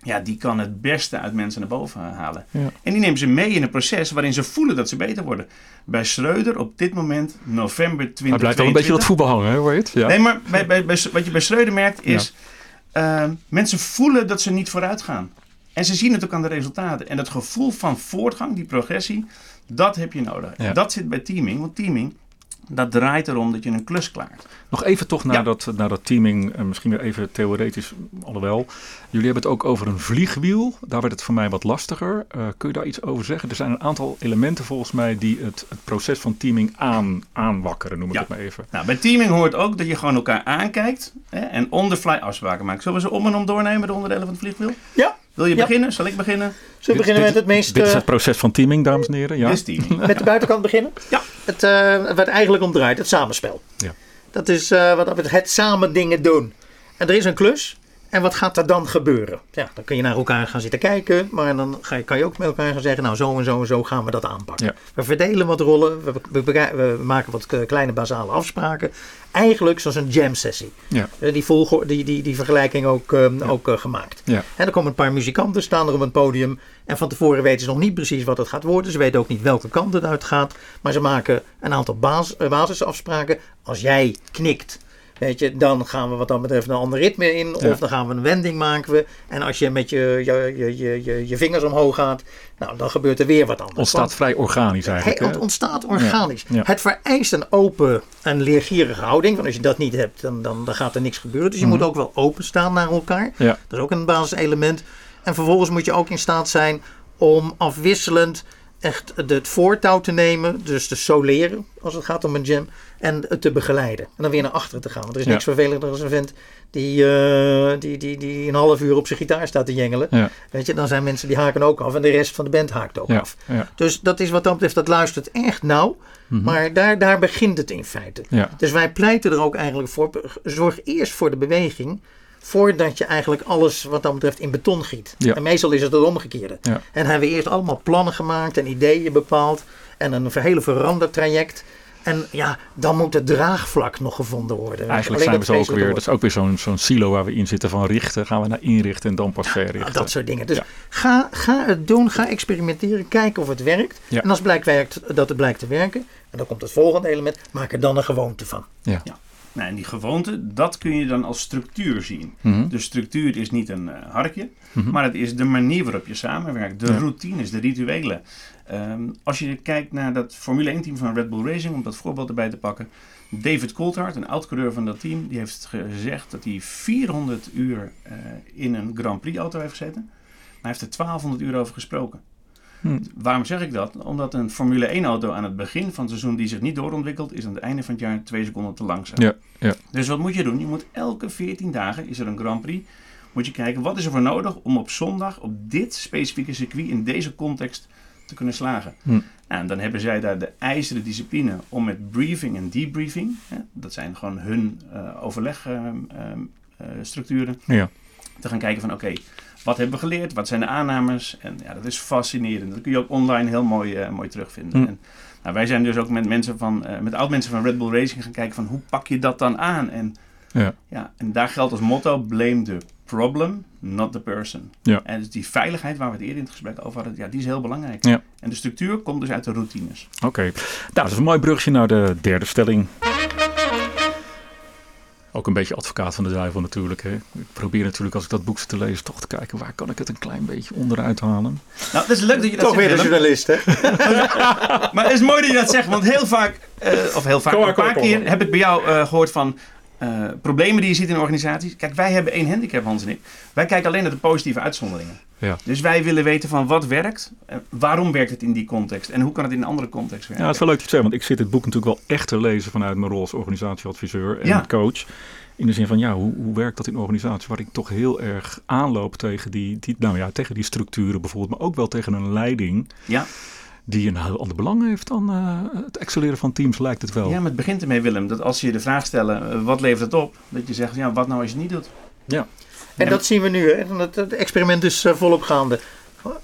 ja, die kan het beste uit mensen naar boven halen. Ja. En die nemen ze mee in een proces waarin ze voelen dat ze beter worden. Bij Schreuder op dit moment, november 2022. Hij blijft wel een beetje dat voetbal hangen, hoor je het? Ja. Nee, maar bij, bij, wat je bij Schreuder merkt is... Uh, mensen voelen dat ze niet vooruit gaan. En ze zien het ook aan de resultaten. En dat gevoel van voortgang, die progressie, dat heb je nodig. Dat zit bij teaming. Want teaming dat draait erom dat je een klus klaart. Nog even toch naar, dat, naar dat teaming, uh, misschien weer even theoretisch, alhoewel. Jullie hebben het ook over een vliegwiel. Daar werd het voor mij wat lastiger. Uh, kun je daar iets over zeggen? Er zijn een aantal elementen volgens mij die het, het proces van teaming aan, aanwakkeren, noem ik het maar even. Nou, bij teaming hoort ook dat je gewoon elkaar aankijkt hè, en on the fly afspraken maakt. Zullen we ze om en om doornemen, de onderdelen van het vliegwiel? Ja. Wil je beginnen? Zal ik beginnen? Zullen we beginnen met het meest... Dit is het proces van teaming, dames en heren. Ja. [LAUGHS] Met de buitenkant beginnen? Ja. Het, uh, wat eigenlijk om draait, het samenspel. Ja. Dat is uh, wat het samen dingen doen. En er is een klus. En wat gaat er dan gebeuren? Ja, dan kun je naar elkaar gaan zitten kijken, maar dan ga je, kan je ook met elkaar gaan zeggen, nou zo en zo en zo gaan we dat aanpakken. We verdelen wat rollen, we, we, we, maken wat kleine basale afspraken. Eigenlijk zoals een jam sessie. Ja. Eh, die, die, die, die vergelijking ook, um, ook uh, gemaakt. Ja. En er komen een paar muzikanten staan er op het podium. En van tevoren weten ze nog niet precies wat het gaat worden. Ze weten ook niet welke kant het uitgaat. Maar ze maken een aantal bas, basisafspraken. Als jij knikt Weet je, dan gaan we wat dat betreft een ander ritme in. Of dan gaan we een wending maken. We. En als je met je, je, je, je, je vingers omhoog gaat, nou, dan gebeurt er weer wat anders. Ontstaat vrij organisch eigenlijk. Het ontstaat organisch. Het vereist een open en leergierige houding. Want als je dat niet hebt, dan, dan, dan gaat er niks gebeuren. Dus je mhm. moet ook wel openstaan naar elkaar. Dat is ook een basiselement. En vervolgens moet je ook in staat zijn om afwisselend echt het voortouw te nemen. Dus te soleren als het gaat om een jam. En het te begeleiden. En dan weer naar achteren te gaan. Want er is niks vervelender dan een vent die, uh, die, die, die een half uur op zijn gitaar staat te jengelen. Weet je, dan zijn mensen die haken ook af. En de rest van de band haakt ook af. Dus dat is wat dat betreft, dat luistert echt nauw. Mhm. Maar daar, daar begint het in feite. Dus wij pleiten er ook eigenlijk voor. Zorg eerst voor de beweging voordat je eigenlijk alles wat dat betreft in beton giet. En meestal is het het omgekeerde. En hebben we eerst allemaal plannen gemaakt en ideeën bepaald en een hele verandertraject. En ja, dan moet het draagvlak nog gevonden worden. Eigenlijk zijn we zo ook weer, dat is ook weer zo'n zo'n silo waar we in zitten van richten. Gaan we naar inrichten en dan pas verrichten. dat soort dingen. Dus ga, ga het doen, ga experimenteren, kijken of het werkt. En als blijkt werkt, dat het blijkt te werken, en dan komt het volgende element, maak er dan een gewoonte van. Ja. Nou, en die gewoonte, dat kun je dan als structuur zien. Mm De structuur is niet een uh, harkje, mhm. maar het is de manier waarop je samenwerkt. De routines, de rituelen. Ehm, als je kijkt naar dat Formule 1 team van Red Bull Racing, om dat voorbeeld erbij te pakken. David Coulthard, een oud-coureur van dat team, die heeft gezegd dat hij 400 uur uh, in een Grand Prix auto heeft gezeten. Maar hij heeft er 1200 uur over gesproken. Hm. Waarom zeg ik dat? Omdat een Formule 1 auto aan het begin van het seizoen die zich niet doorontwikkelt, is aan het einde van het jaar twee seconden te langzaam. Ja, ja. Dus wat moet je doen? Je moet elke 14 dagen, is er een Grand Prix, moet je kijken wat is er voor nodig om op zondag op dit specifieke circuit in deze context te kunnen slagen. Hm. Nou, en dan hebben zij daar de ijzeren discipline om met briefing en debriefing, hè, dat zijn gewoon hun uh, overlegstructuren, uh, ja. te gaan kijken van oké, wat hebben we geleerd? Wat zijn de aannames? En ja, dat is fascinerend. Dat kun je ook online heel mooi, uh, mooi terugvinden. Hm. En, nou, wij zijn dus ook met mensen van, uh, met oud-mensen van Red Bull Racing gaan kijken van hoe pak je dat dan aan? En, ja. Ja, en daar geldt als motto, blame the problem, not the person. Ja. En dus die veiligheid waar we het eerder in het gesprek over hadden, ja, die is heel belangrijk. Ja. En de structuur komt dus uit de routines. Oké, nou, dat is een mooi brugje naar de derde stelling. Ook een beetje advocaat van de duivel natuurlijk. Hè. Ik probeer natuurlijk als ik dat boek zit te lezen toch te kijken waar kan ik het een klein beetje onderuit halen. Nou, het is leuk dat je dat toch weer een journalist hè. maar het is mooi dat je dat zegt, want heel vaak, uh, of heel vaak, een paar keer heb ik bij jou uh, gehoord van uh, problemen die je ziet in organisaties. Kijk, wij hebben één handicap, Hans en ik. Wij kijken alleen naar de positieve uitzonderingen. Ja. Dus wij willen weten van wat werkt, waarom werkt het in die context en hoe kan het in een andere context werken. Ja, het is wel leuk te zeggen, want ik zit het boek natuurlijk wel echt te lezen vanuit mijn rol als organisatieadviseur en coach. In de zin van, ja, hoe, hoe werkt dat in organisaties waar ik toch heel erg aanloop tegen die, die, nou ja, tegen die structuren bijvoorbeeld, maar ook wel tegen een leiding. Ja die een heel ander belang heeft dan uh, het excelleren van teams, lijkt het wel. Ja, maar het begint ermee, Willem, dat als je de vraag stelt, uh, wat levert het op? Dat je zegt, ja, wat nou als je het niet doet? Ja. En dat zien we nu, hè? Het, het experiment is uh, volop gaande.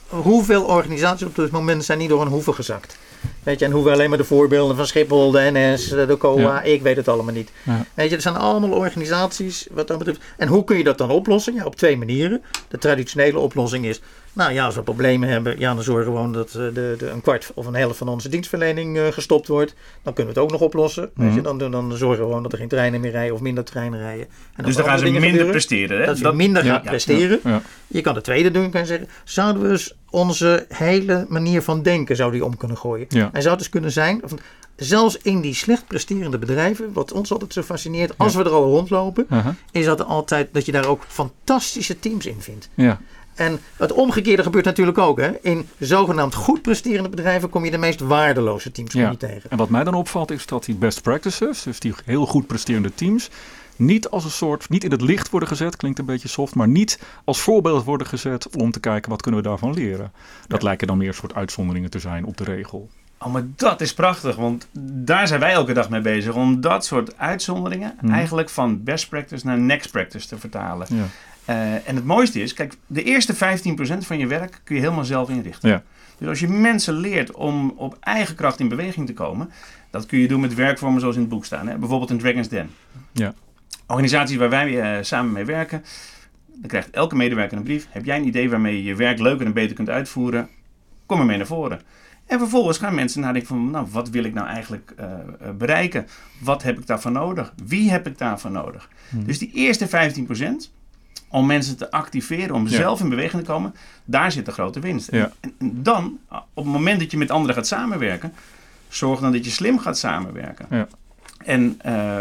hoeveel organisaties op dit moment zijn niet door een hoeven gezakt? Weet je, en hoeven alleen maar de voorbeelden van Schiphol, de NS, de COA, ik weet het allemaal niet. Ja. Weet je, er zijn allemaal organisaties wat dat betreft. En hoe kun je dat dan oplossen? Ja, op twee manieren. De traditionele oplossing is nou ja, als we problemen hebben, ja, dan zorgen we gewoon dat eh, de, de, een kwart of een helft van onze dienstverlening uh, gestopt wordt. Dan kunnen we het ook nog oplossen. Mm -hmm. dan, dan zorgen we gewoon dat er geen treinen meer rijden of minder treinen rijden. En dus dan gaan ze minder gebeuren. presteren. Hè? Dat ze minder gaan presteren. Ja, je kan het tweede doen, je zeggen. Zouden we eens onze hele manier van denken zou die om kunnen gooien? En zou het dus kunnen zijn, zelfs in die slecht presterende bedrijven, wat ons altijd zo fascineert, als we er al rondlopen, uh -huh. is dat altijd dat je daar ook fantastische teams in vindt. Ja. En het omgekeerde gebeurt natuurlijk ook. Hè? In zogenaamd goed presterende bedrijven kom je de meest waardeloze teams ja. niet tegen. En wat mij dan opvalt is dat die best practices, dus die heel goed presterende teams, niet als een soort, niet in het licht worden gezet, klinkt een beetje soft, maar niet als voorbeeld worden gezet om te kijken wat kunnen we daarvan leren. Dat ja. lijken dan meer soort uitzonderingen te zijn op de regel. Oh, maar dat is prachtig, want daar zijn wij elke dag mee bezig. Om dat soort uitzonderingen hmm. eigenlijk van best practice naar next practice te vertalen. Ja. Uh, en het mooiste is, kijk, de eerste 15% van je werk kun je helemaal zelf inrichten. Ja. Dus als je mensen leert om op eigen kracht in beweging te komen, dat kun je doen met werkvormen zoals in het boek staan. Hè? Bijvoorbeeld in Dragon's Den. Ja. Organisaties waar wij uh, samen mee werken, dan krijgt elke medewerker een brief. Heb jij een idee waarmee je je werk leuker en beter kunt uitvoeren? Kom er mee naar voren. En vervolgens gaan mensen nadenken van, nou, wat wil ik nou eigenlijk uh, bereiken? Wat heb ik daarvoor nodig? Wie heb ik daarvoor nodig? Hmm. Dus die eerste 15%, om mensen te activeren, om zelf in beweging te komen, daar zit de grote winst. Ja. En, en, dan, op het moment dat je met anderen gaat samenwerken, zorg dan dat je slim gaat samenwerken. Ja. En uh,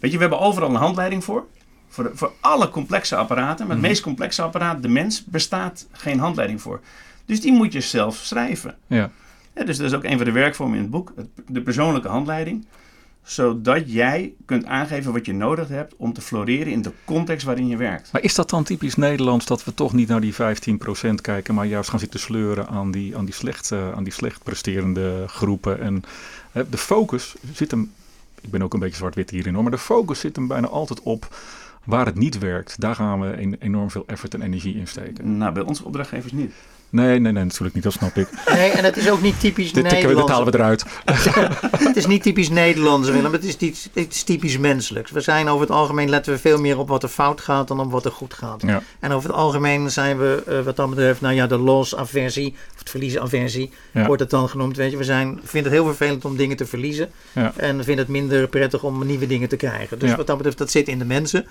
weet je, we hebben overal een handleiding voor. Voor, de, voor alle complexe apparaten. Maar het mm. meest complexe apparaat, de mens, bestaat geen handleiding voor. Dus die moet je zelf schrijven. Ja. Ja, dus dat is ook een van de werkvormen in het boek. De persoonlijke handleiding zodat jij kunt aangeven wat je nodig hebt om te floreren in de context waarin je werkt. Maar is dat dan typisch Nederlands dat we toch niet naar die 15% kijken, maar juist gaan zitten sleuren aan die, aan die, slecht, uh, aan die slecht presterende groepen? En uh, de focus zit hem, ik ben ook een beetje zwart-wit hierin hoor, maar de focus zit hem bijna altijd op waar het niet werkt. Daar gaan we enorm veel effort en energie in steken. Nou, bij onze opdrachtgevers niet. Nee, nee, nee, natuurlijk niet. Dat snap ik. [LAUGHS] Nee, en het is ook niet typisch dit, Nederlands. Dit halen we eruit. [LAUGHS] [LAUGHS] het is niet typisch Nederlands, Willem. Het is, het is typisch menselijk. We zijn over het algemeen, letten we veel meer op wat er fout gaat dan op wat er goed gaat. Ja. En over het algemeen zijn we, uh, wat dat betreft, nou ja, de loss-aversie, of het verliezen-aversie, ja. wordt het dan genoemd. Weet je, we zijn, vinden het heel vervelend om dingen te verliezen. Ja. En we vinden het minder prettig om nieuwe dingen te krijgen. Dus wat dat betreft, dat zit in de mensen.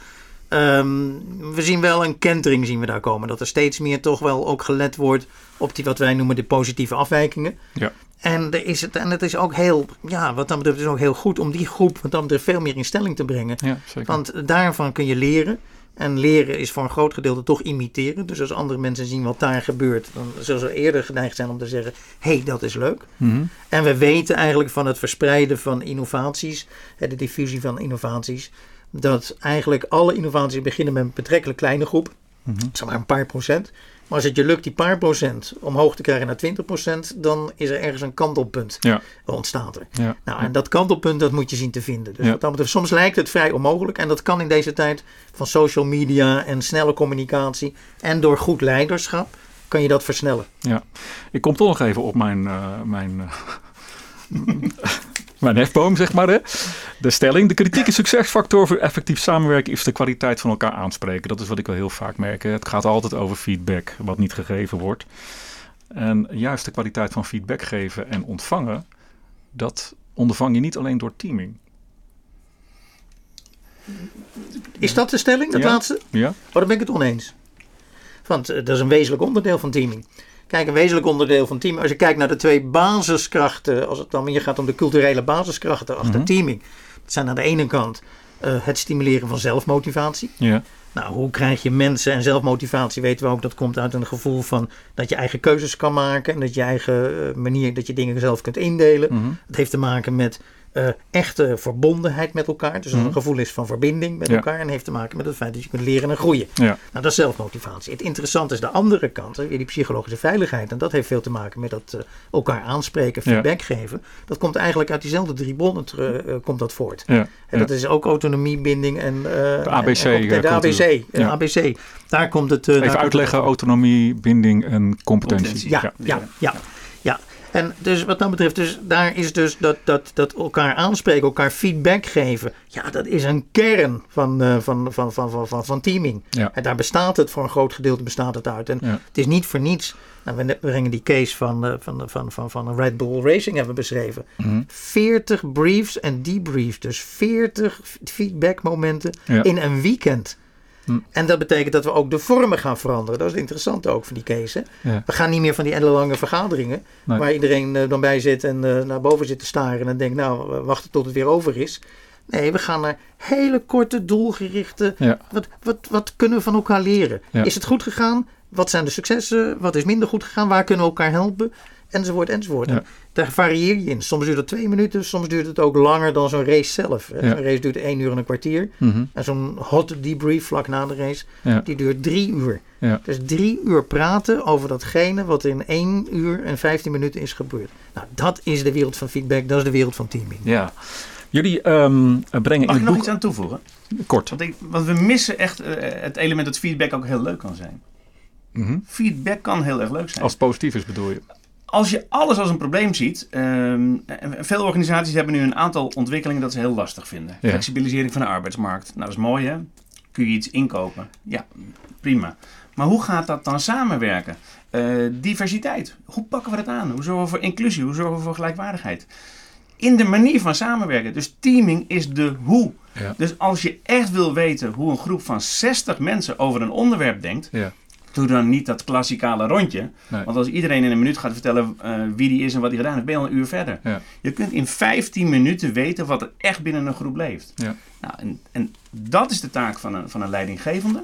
Um, we zien wel een kentering zien we daar komen. Dat er steeds meer toch wel ook gelet wordt op die wat wij noemen de positieve afwijkingen. Ja. En, er is het, en het is ook heel, ja, wat dat betreft is ook heel goed om die groep wat dat betreft veel meer in stelling te brengen. Ja, zeker. Want daarvan kun je leren. En leren is voor een groot gedeelte toch imiteren. Dus als andere mensen zien wat daar gebeurt, dan zullen ze eerder geneigd zijn om te zeggen: hé, hey, dat is leuk. Mm -hmm. En we weten eigenlijk van het verspreiden van innovaties, de diffusie van innovaties, dat eigenlijk alle innovaties beginnen met een betrekkelijk kleine groep, mm -hmm. zeg maar een paar procent. Maar als het je lukt die paar procent omhoog te krijgen naar 20 procent, dan is er ergens een kantelpunt ja. ontstaat er. Ja. Nou, en dat kantelpunt dat moet je zien te vinden. Dus Ja. wat dat betreft, soms lijkt het vrij onmogelijk. En dat kan in deze tijd van social media en snelle communicatie en door goed leiderschap kan je dat versnellen. Ja, ik kom toch nog even op mijn, uh, mijn, uh, [LAUGHS] mijn hefboom, zeg maar. Hè. De stelling, de kritieke succesfactor voor effectief samenwerken is de kwaliteit van elkaar aanspreken. Dat is wat ik wel heel vaak merk. hè. Het gaat altijd over feedback, wat niet gegeven wordt. En juist de kwaliteit van feedback geven en ontvangen, dat ondervang je niet alleen door teaming. Is dat de stelling, dat Ja. laatste? Ja? Oh, daar ben ik het oneens. Want eh, dat is een wezenlijk onderdeel van teaming. Kijk, een wezenlijk onderdeel van teaming. Als je kijkt naar de twee basiskrachten, als het dan hier gaat om de culturele basiskrachten achter Mhm. teaming. Dat zijn aan de ene kant eh, het stimuleren van zelfmotivatie. Ja. Nou, hoe krijg je mensen en zelfmotivatie? Weten we ook, dat komt uit een gevoel van dat je eigen keuzes kan maken. En dat je eigen eh, manier, dat je dingen zelf kunt indelen. Mhm. Het heeft te maken met uh, echte verbondenheid met elkaar. Dus mm. een gevoel is van verbinding met Ja. elkaar. En heeft te maken met het feit dat je kunt leren en groeien. Ja. Nou, dat is zelfmotivatie. Het interessante is de andere kant, hè, weer die psychologische veiligheid. En dat heeft veel te maken met dat eh, elkaar aanspreken, Ja. feedback geven. Dat komt eigenlijk uit diezelfde drie bronnen eh, komt dat voort. Ja. En dat is ook autonomie, binding en... eh, De ABC en- en- de. ABC. eh. ABC. Daar komt het... eh, Even uitleggen, autonomie, binding en competentie. Competentie. ja, ja, ja, ja. En dus wat dat betreft, dus daar is dus dat, dat, dat elkaar aanspreken, elkaar feedback geven. Ja, dat is een kern van, eh, van, van, van, van, van, van teaming. Ja. En daar bestaat het, voor een groot gedeelte bestaat het uit. En Ja. het is niet voor niets. Nou, we brengen die case van, eh, van, van, van, van Red Bull Racing hebben beschreven. Mhm. 40 briefs en debriefs. Dus 40 feedbackmomenten Ja. in een weekend. Hm. En dat betekent dat we ook de vormen gaan veranderen. Dat is interessant ook van die case. Ja. We gaan niet meer van die ellenlange vergaderingen. Nee. Waar iedereen eh, dan bij zit en eh, naar boven zit te staren. En denkt, nou, we wachten tot het weer over is. Nee, we gaan naar hele korte, doelgerichte. Ja. Wat, wat, wat kunnen we van elkaar leren? Ja. Is het goed gegaan? Wat zijn de successen? Wat is minder goed gegaan? Waar kunnen we elkaar helpen? Enzovoort, enzovoort. En Daar varieer je in. Soms duurt het twee minuten, soms duurt het ook langer dan zo'n race zelf. Ja. Een race duurt één uur en een kwartier. Mhm. En zo'n hot debrief vlak na de race, Ja. die duurt drie uur. Ja. Dus drie uur praten over datgene wat in één uur en vijftien minuten is gebeurd. Nou, dat is de wereld van feedback, dat is de wereld van teaming. ja. Jullie ehm, brengen Mag in ik nog boek... iets aan toevoegen? Kort. Want, ik, want we missen echt eh, het element dat feedback ook heel leuk kan zijn. Mhm. Feedback kan heel erg leuk zijn. Als het positief is bedoel je? Als je alles als een probleem ziet. en veel organisaties hebben nu een aantal ontwikkelingen dat ze heel lastig vinden. Ja. Flexibilisering van de arbeidsmarkt. Nou, dat is mooi hè. Kun je iets inkopen? Ja, prima. Maar hoe gaat dat dan samenwerken? Eh, diversiteit. Hoe pakken we dat aan? Hoe zorgen we voor inclusie? Hoe zorgen we voor gelijkwaardigheid? In de manier van samenwerken. Dus teaming is de hoe. Ja. Dus als je echt wil weten hoe een groep van 60 mensen over een onderwerp denkt, Ja. Doe dan niet dat klassikale rondje. Nee. Want als iedereen in een minuut gaat vertellen eh, wie die is en wat hij gedaan heeft, ben je al een uur verder. Ja. Je kunt in 15 minuten weten wat er echt binnen een groep leeft. Ja. Nou, en, en dat is de taak van een, van een leidinggevende.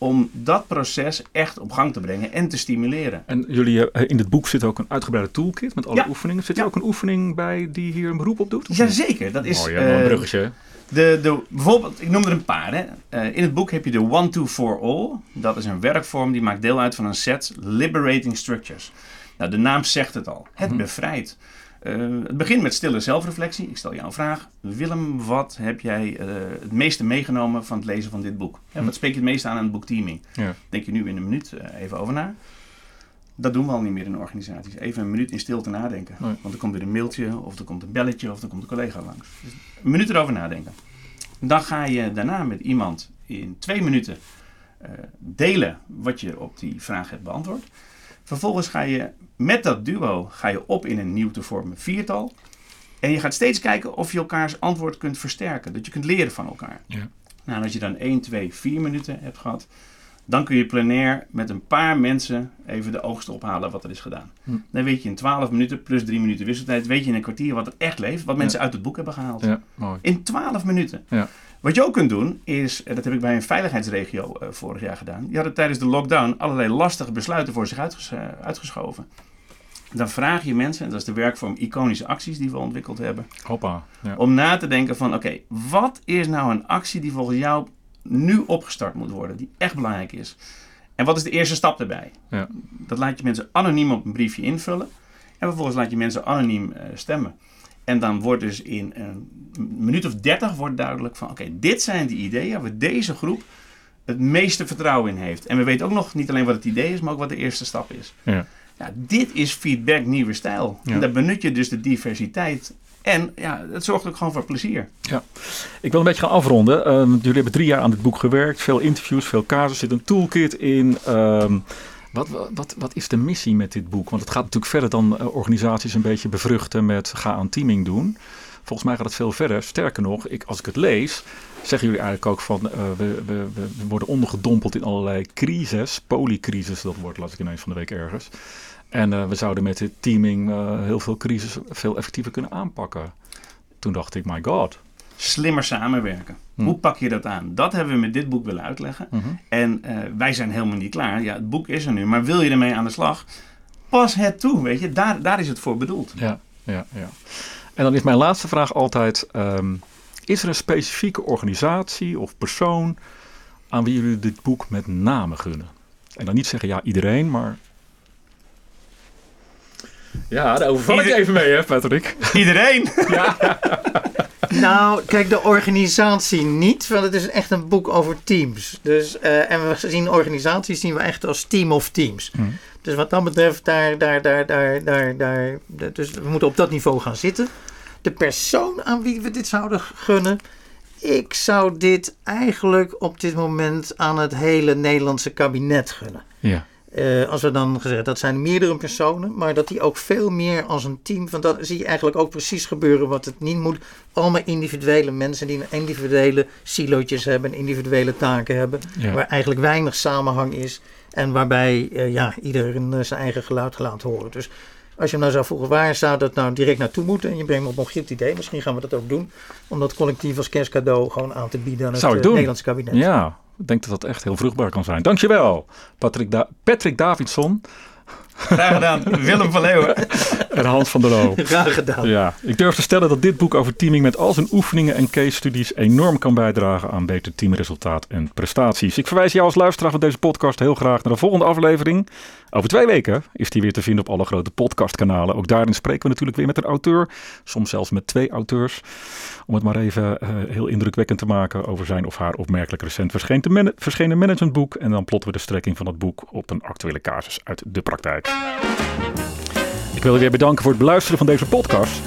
Om dat proces echt op gang te brengen en te stimuleren. En jullie, eh, in het boek zit ook een uitgebreide toolkit met alle Ja. oefeningen. Zit er Ja. ook een oefening bij die hier een beroep op doet? Jazeker, dat is... Mooi? Wel een eh, bruggetje. De, de, bijvoorbeeld, ik noem er een paar. Hè. Eh, in het boek heb je de One, Two, For All. Dat is een werkvorm die maakt deel uit van een set Liberating Structures. Nou, de naam zegt het al. Het Mhm. bevrijdt. Eh, het begint met stille zelfreflectie. Ik stel jou een vraag. Willem, wat heb jij eh, het meeste meegenomen van het lezen van dit boek? Hè, wat spreek je het meeste aan aan het boek Teaming? Ja. Denk je nu in een minuut eh, even over na. Dat doen we al niet meer in organisaties. Even een minuut in stilte nadenken. Nee. Want er komt weer een mailtje, of er komt een belletje, of er komt een collega langs. Dus een minuut erover nadenken. Dan ga je daarna met iemand in twee minuten delen wat je op die vraag hebt beantwoord. Vervolgens ga je met dat duo ga je op in een nieuw te vormen viertal. En je gaat steeds kijken of je elkaars antwoord kunt versterken. Dat je kunt leren van elkaar. Ja. Nou, als je dan 1, 2, 4 minuten hebt gehad, dan kun je plenair met een paar mensen even de oogst ophalen wat er is gedaan. Hm. Dan weet je in 12 minuten plus 3 minuten wisseltijd, weet je in een kwartier wat er echt leeft, wat mensen uit het boek hebben gehaald. Ja, mooi. In 12 minuten. Ja. Wat je ook kunt doen is, en dat heb ik bij een veiligheidsregio eh, vorig jaar gedaan. Die hadden tijdens de lockdown allerlei lastige besluiten voor zich uitges- eh, uitgeschoven. Dan vraag je mensen, en dat is de werkvorm iconische acties die we ontwikkeld hebben, Hoppa. Ja. om na te denken van oké, wat is nou een actie die volgens jou nu opgestart moet worden, die echt belangrijk is? En wat is de eerste stap daarbij? Ja. Dat laat je mensen anoniem op een briefje invullen en vervolgens laat je mensen anoniem eh, stemmen. En dan wordt dus in een minuut of dertig wordt duidelijk van oké, dit zijn de ideeën waar deze groep het meeste vertrouwen in heeft. En we weten ook nog niet alleen wat het idee is, maar ook wat de eerste stap is. Ja. Ja, dit is feedback nieuwe stijl. Ja. En daar benut je dus de diversiteit. En ja, het zorgt ook gewoon voor plezier. Ik wil een beetje gaan afronden. Ehm, jullie hebben drie jaar aan dit boek gewerkt. Veel interviews, veel casus. Er zit een toolkit in. Ehm, wat, wat, wat is de missie met dit boek? Want het gaat natuurlijk verder dan eh, organisaties een beetje bevruchten met ga aan teaming doen. Volgens mij gaat het veel verder. Sterker nog, ik, als ik het lees, zeggen jullie eigenlijk ook van eh, we, we, we, worden ondergedompeld in allerlei crises. Polycrisis, dat woord las ik ineens van de week ergens. En eh, we zouden met dit teaming heel veel crisis veel effectiever kunnen aanpakken. Toen dacht ik, my god. Slimmer samenwerken. Hm. Hoe pak je dat aan? Dat hebben we met dit boek willen uitleggen. Mhm. En eh, wij zijn helemaal niet klaar. Ja, het boek is er nu. Maar wil je ermee aan de slag? Pas het toe, weet je. Daar, daar is het voor bedoeld. Ja, ja, ja. En dan is mijn laatste vraag altijd: ehm, is er een specifieke organisatie of persoon aan wie jullie dit boek met name gunnen? En dan niet zeggen ja, iedereen, maar. Ja, daar overval ik even mee, hè, Patrick? Iedereen? [LAUGHS] ja. [LAUGHS] Nou, kijk, de organisatie niet, want het is echt een boek over teams. Dus, uh, en we zien organisaties zien we echt als team of teams. Hmm. Dus wat dat betreft, daar, daar, daar, daar, daar, daar, dus we moeten op dat niveau gaan zitten. De persoon aan wie we dit zouden gunnen, ik zou dit eigenlijk op dit moment aan het hele Nederlandse kabinet gunnen. Ja. Uh, als we dan gezegd, dat zijn meerdere personen, maar dat die ook veel meer als een team, van dat zie je eigenlijk ook precies gebeuren wat het niet moet. Allemaal individuele mensen die individuele silootjes hebben, individuele taken hebben, waar eigenlijk weinig samenhang is en waarbij uh, ja, ieder uh, zijn eigen geluid laat horen. Dus als je hem nou zou vroegen, waar zou dat nou direct naartoe moeten? En je brengt me op een goed idee. Misschien gaan we dat ook doen. Om dat collectief als kerstcadeau gewoon aan te bieden aan het Nederlandse kabinet. Ja, ik denk dat dat echt heel vruchtbaar kan zijn. Dankjewel, Patrick, da Patrick Davidson. Graag gedaan, Willem van Leeuwen. en Hans van der Loo. Graag gedaan. Ja, ik durf te stellen dat dit boek over teaming met al zijn oefeningen en case studies enorm kan bijdragen aan beter teamresultaat en prestaties. Ik verwijs jou als luisteraar van deze podcast heel graag naar de volgende aflevering. Over twee weken is die weer te vinden op alle grote podcastkanalen. Ook daarin spreken we natuurlijk weer met een auteur, soms zelfs met twee auteurs. Om het maar even uh, heel indrukwekkend te maken over zijn of haar opmerkelijk recent verschenen, verschenen managementboek. En dan plotten we de strekking van het boek op een actuele casus uit de praktijk. Ik wil je weer bedanken voor het beluisteren van deze podcast.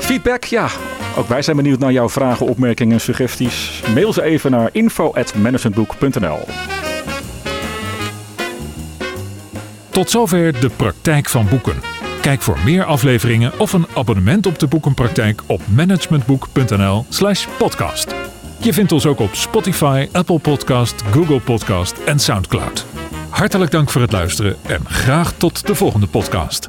Feedback, ja. Ook wij zijn benieuwd naar jouw vragen, opmerkingen en suggesties. Mail ze even naar info.managementboek.nl Tot zover de praktijk van boeken. Kijk voor meer afleveringen of een abonnement op de boekenpraktijk op managementboek.nl/slash podcast. Je vindt ons ook op Spotify, Apple Podcast, Google Podcast en Soundcloud. Hartelijk dank voor het luisteren en graag tot de volgende podcast.